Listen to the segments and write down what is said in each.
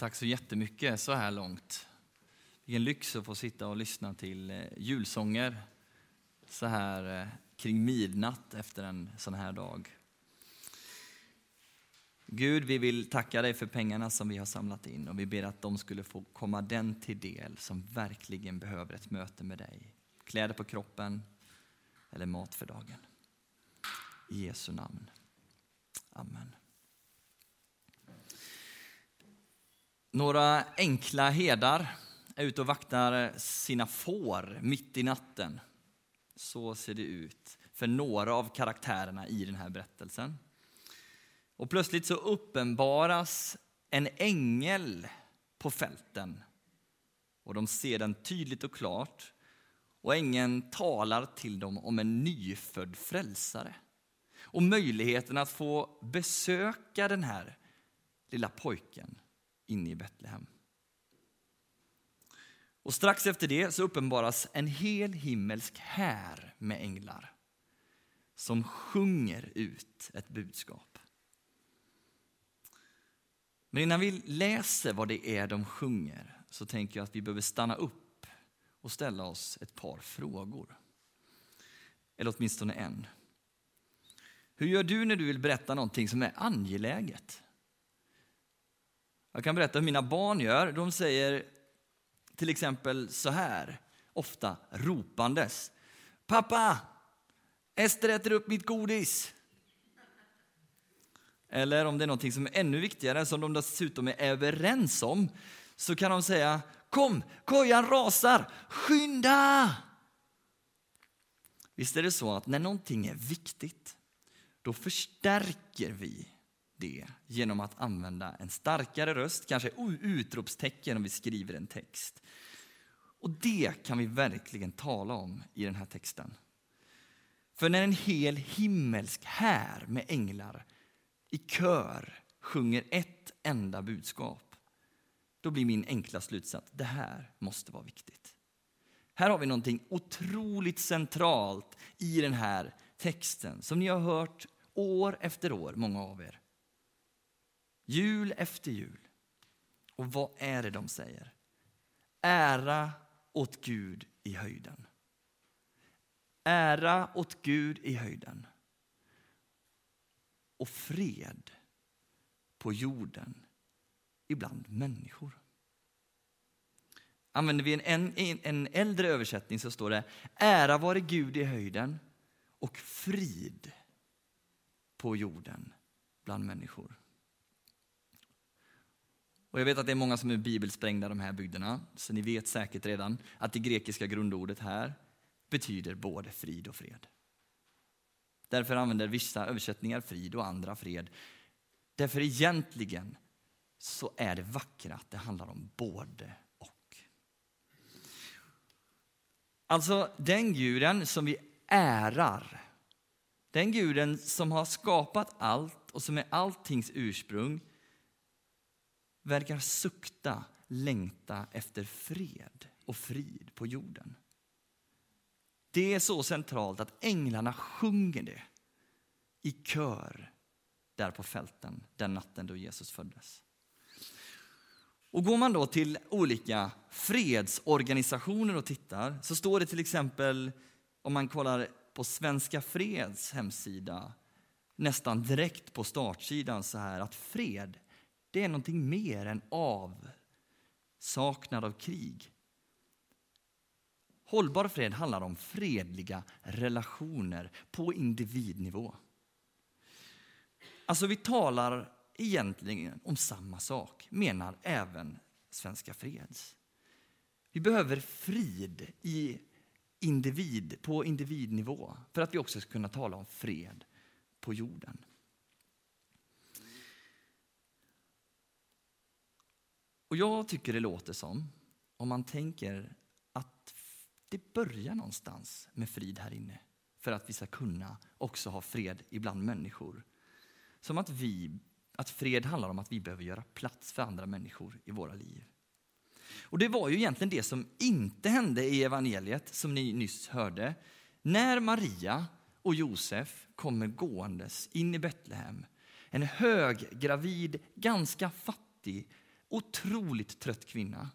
Tack så jättemycket så här långt. Vilken lyx att få sitta och lyssna till eh, julsånger så här eh, kring midnatt efter en sån här dag. Gud, vi vill tacka dig för pengarna som vi har samlat in och vi ber att de skulle få komma den till del som verkligen behöver ett möte med dig. Kläder på kroppen eller mat för dagen. I Jesu namn. Amen. Några enkla herdar är ute och vaktar sina får mitt i natten. Så ser det ut för några av karaktärerna i den här berättelsen. Och plötsligt så uppenbaras en ängel på fälten. Och de ser den tydligt och klart. Och ängeln talar till dem om en nyfödd frälsare. Och möjligheten att få besöka den här lilla pojken inne i Betlehem. Och strax efter det så uppenbaras en hel himmelsk här med änglar som sjunger ut ett budskap. Men innan vi läser vad det är de sjunger så tänker jag att vi behöver stanna upp och ställa oss ett par frågor. Eller åtminstone en. Hur gör du när du vill berätta någonting som är angeläget? Jag kan berätta hur mina barn gör. De säger till exempel så här, ofta ropandes. Pappa, Ester äter upp mitt godis. Eller om det är något som är ännu viktigare, som de dessutom är överens om, så kan de säga Kom, kojan rasar, skynda! Visst är det så att när någonting är viktigt, då förstärker vi det genom att använda en starkare röst, kanske utropstecken om vi skriver en text. Och det kan vi verkligen tala om i den här texten. För när en hel himmelsk här med änglar i kör sjunger ett enda budskap, då blir min enkla slutsats, det här måste vara viktigt. Här har vi någonting otroligt centralt i den här texten som ni har hört år efter år, många av er. Jul efter jul. Och vad är det de säger? Ära åt Gud i höjden. Ära åt Gud i höjden. Och fred på jorden ibland människor. Använder vi en, en, en äldre översättning så står det Ära vare Gud i höjden och frid på jorden bland människor. Och jag vet att det är många som är bibelsprängda i de här bygderna, så ni vet säkert redan att det grekiska grundordet här betyder både frid och fred. Därför använder vissa översättningar frid och andra fred. Därför egentligen så är det vackra att det handlar om både och. Alltså den guden som vi ärar, den guden som har skapat allt och som är alltings ursprung, verkar sukta, längta efter fred och frid på jorden. Det är så centralt att änglarna sjunger det i kör där på fälten den natten då Jesus föddes. Och går man då till olika fredsorganisationer och tittar så står det till exempel, om man kollar på Svenska Freds hemsida, nästan direkt på startsidan så här att fred det är någonting mer än avsaknad av krig. Hållbar fred handlar om fredliga relationer på individnivå. Alltså vi talar egentligen om samma sak, menar även Svenska Freds. Vi behöver frid i individ, på individnivå för att vi också ska kunna tala om fred på jorden. Och jag tycker det låter som, om man tänker att det börjar någonstans med frid här inne för att vi ska kunna också ha fred ibland människor. Som att, vi, att fred handlar om att vi behöver göra plats för andra människor i våra liv. Och det var ju egentligen det som inte hände i evangeliet, som ni nyss hörde. När Maria och Josef kommer gåendes in i Betlehem, en höggravid, ganska fattig otroligt trött kvinna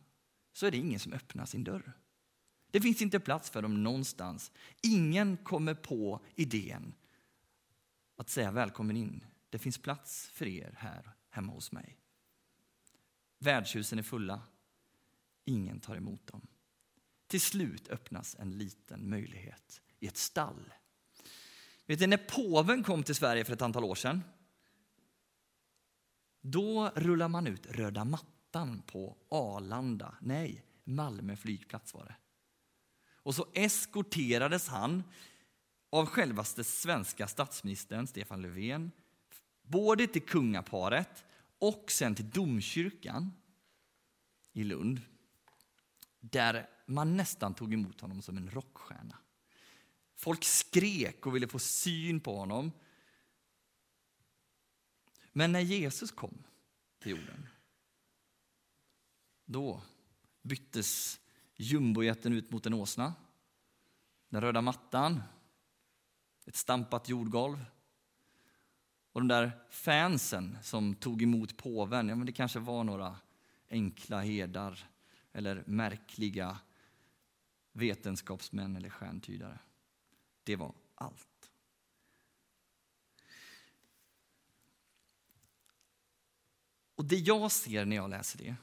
så är det ingen som öppnar sin dörr. Det finns inte plats för dem någonstans. Ingen kommer på idén att säga välkommen in. Det finns plats för er här hemma hos mig. Värdshusen är fulla. Ingen tar emot dem. Till slut öppnas en liten möjlighet i ett stall. Vet ni, när påven kom till Sverige för ett antal år sedan då rullar man ut röda mattan på Arlanda, nej, Malmö flygplats var det. Och så eskorterades han av självaste svenska statsministern Stefan Löfven, både till kungaparet och sen till domkyrkan i Lund, där man nästan tog emot honom som en rockstjärna. Folk skrek och ville få syn på honom. Men när Jesus kom till jorden, då byttes jumbojätten ut mot en åsna. Den röda mattan, ett stampat jordgolv. Och de där fansen som tog emot påven, ja men det kanske var några enkla herdar eller märkliga vetenskapsmän eller stjärntydare. Det var allt. Och det jag ser när jag läser det,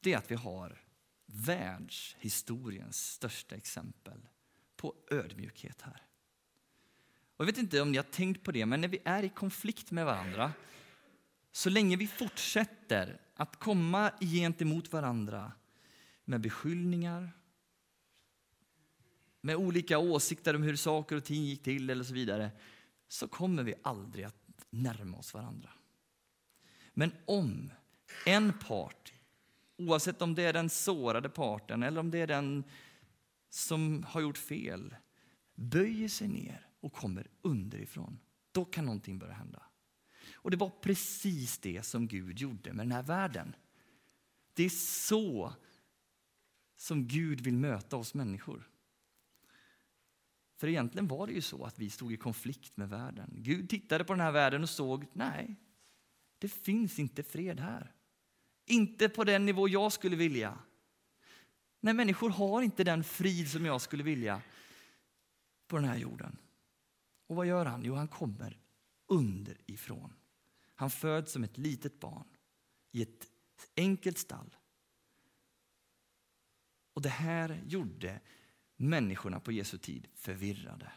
det är att vi har världshistoriens största exempel på ödmjukhet här. Och jag vet inte om ni har tänkt på det, men när vi är i konflikt med varandra, så länge vi fortsätter att komma gentemot varandra med beskyllningar, med olika åsikter om hur saker och ting gick till eller så vidare, så kommer vi aldrig att närma oss varandra. Men om en part, oavsett om det är den sårade parten eller om det är den som har gjort fel, böjer sig ner och kommer underifrån, då kan någonting börja hända. Och det var precis det som Gud gjorde med den här världen. Det är så som Gud vill möta oss människor. För egentligen var det ju så att vi stod i konflikt med världen. Gud tittade på den här världen och såg, nej, det finns inte fred här. Inte på den nivå jag skulle vilja. Nej, människor har inte den frid som jag skulle vilja på den här jorden. Och vad gör han? Jo, han kommer underifrån. Han föds som ett litet barn i ett enkelt stall. Och det här gjorde människorna på Jesu tid förvirrade.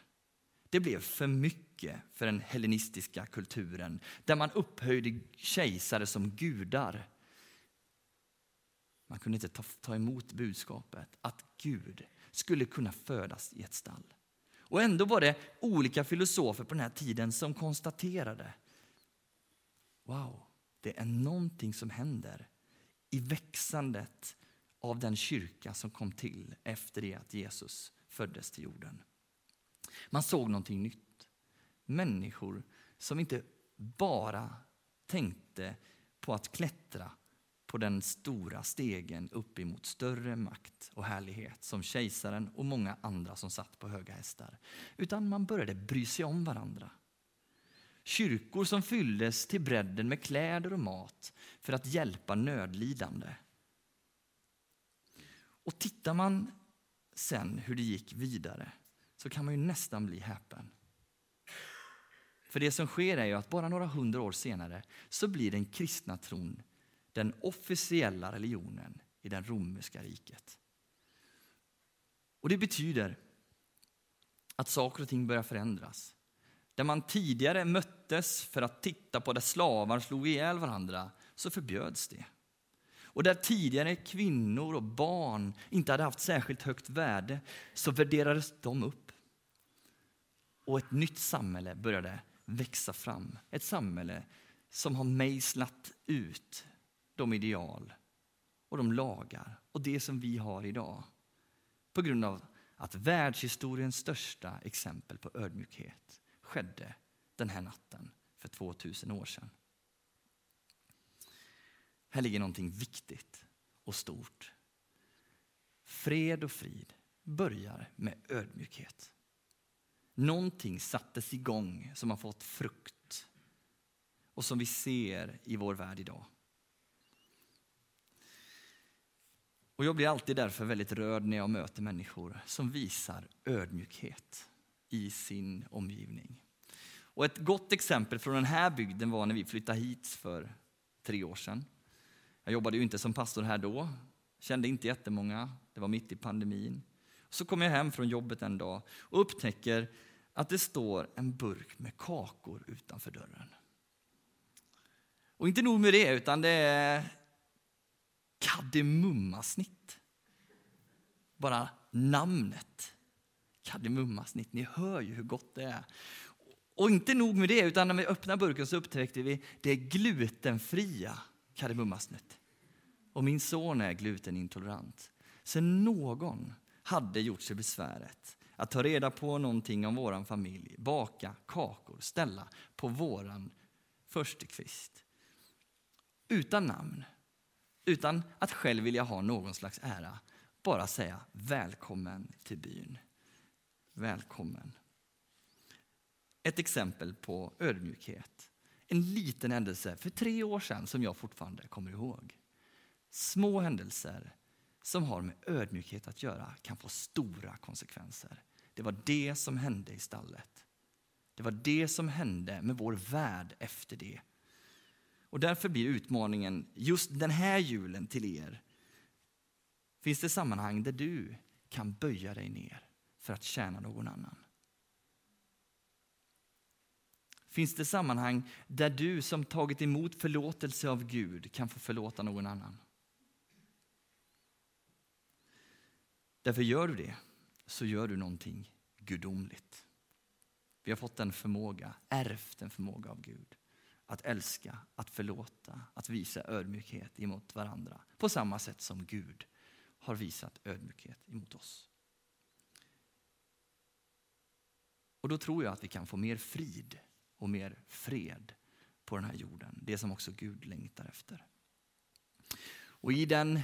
Det blev för mycket för den hellenistiska kulturen där man upphöjde kejsare som gudar. Man kunde inte ta, ta emot budskapet att Gud skulle kunna födas i ett stall. Och ändå var det olika filosofer på den här tiden som konstaterade Wow, det är någonting som händer i växandet av den kyrka som kom till efter det att Jesus föddes till jorden. Man såg någonting nytt. Människor som inte bara tänkte på att klättra på den stora stegen upp emot större makt och härlighet som kejsaren och många andra som satt på höga hästar. Utan man började bry sig om varandra. Kyrkor som fylldes till bredden med kläder och mat för att hjälpa nödlidande. Och tittar man sen hur det gick vidare så kan man ju nästan bli häpen. För det som sker är ju att bara några hundra år senare så blir den kristna tron den officiella religionen i det romerska riket. Och det betyder att saker och ting börjar förändras. Där man tidigare möttes för att titta på där slavar slog ihjäl varandra så förbjöds det. Och där tidigare kvinnor och barn inte hade haft särskilt högt värde så värderades de upp. Och ett nytt samhälle började växa fram. Ett samhälle som har mejslat ut de ideal och de lagar och det som vi har idag. På grund av att världshistoriens största exempel på ödmjukhet skedde den här natten för 2000 år sedan. Här ligger någonting viktigt och stort. Fred och frid börjar med ödmjukhet. Någonting sattes igång som har fått frukt och som vi ser i vår värld idag. Och jag blir alltid därför väldigt rörd när jag möter människor som visar ödmjukhet i sin omgivning. Och ett gott exempel från den här bygden var när vi flyttade hit för tre år sedan. Jag jobbade ju inte som pastor här då, kände inte jättemånga, det var mitt i pandemin. Så kommer jag hem från jobbet en dag och upptäcker att det står en burk med kakor utanför dörren. Och inte nog med det, utan det är kardemummasnitt. Bara namnet. Kardemummasnitt, ni hör ju hur gott det är. Och inte nog med det, utan när vi öppnade burken så upptäckte vi det glutenfria kardemummasnitt. Och min son är glutenintolerant. Så någon hade gjort sig besväret att ta reda på någonting om vår familj, baka kakor, ställa på våran förstekvist. Utan namn, utan att själv vilja ha någon slags ära, bara säga välkommen till byn. Välkommen. Ett exempel på ödmjukhet. En liten händelse för tre år sedan som jag fortfarande kommer ihåg. Små händelser som har med ödmjukhet att göra kan få stora konsekvenser. Det var det som hände i stallet. Det var det som hände med vår värld efter det. Och därför blir utmaningen just den här julen till er. Finns det sammanhang där du kan böja dig ner för att tjäna någon annan? Finns det sammanhang där du som tagit emot förlåtelse av Gud kan få förlåta någon annan? Därför gör du det, så gör du någonting gudomligt. Vi har fått en förmåga, ärvt en förmåga av Gud. Att älska, att förlåta, att visa ödmjukhet emot varandra. På samma sätt som Gud har visat ödmjukhet emot oss. Och då tror jag att vi kan få mer frid och mer fred på den här jorden. Det som också Gud längtar efter. Och i den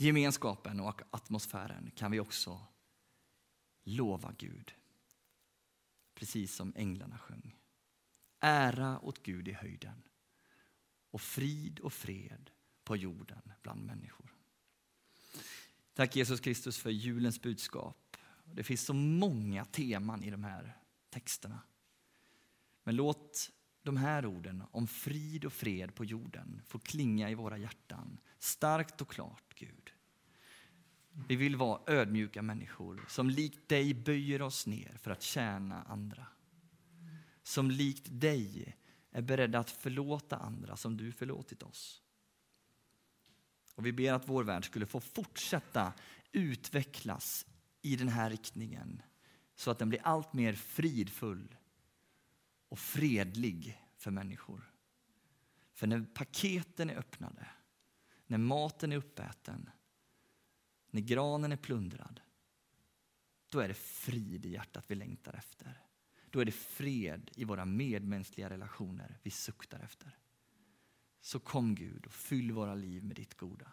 gemenskapen och atmosfären kan vi också lova Gud. Precis som änglarna sjöng. Ära åt Gud i höjden och frid och fred på jorden bland människor. Tack Jesus Kristus för julens budskap. Det finns så många teman i de här texterna. Men låt de här orden om frid och fred på jorden får klinga i våra hjärtan starkt och klart, Gud. Vi vill vara ödmjuka människor som likt dig böjer oss ner för att tjäna andra. Som likt dig är beredda att förlåta andra som du förlåtit oss. Och vi ber att vår värld skulle få fortsätta utvecklas i den här riktningen så att den blir allt mer fridfull och fredlig för människor. För när paketen är öppnade, när maten är uppäten, när granen är plundrad, då är det frid i hjärtat vi längtar efter. Då är det fred i våra medmänskliga relationer vi suktar efter. Så kom Gud och fyll våra liv med ditt goda.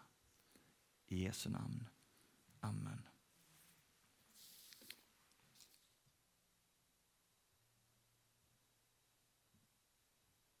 I Jesu namn. Amen.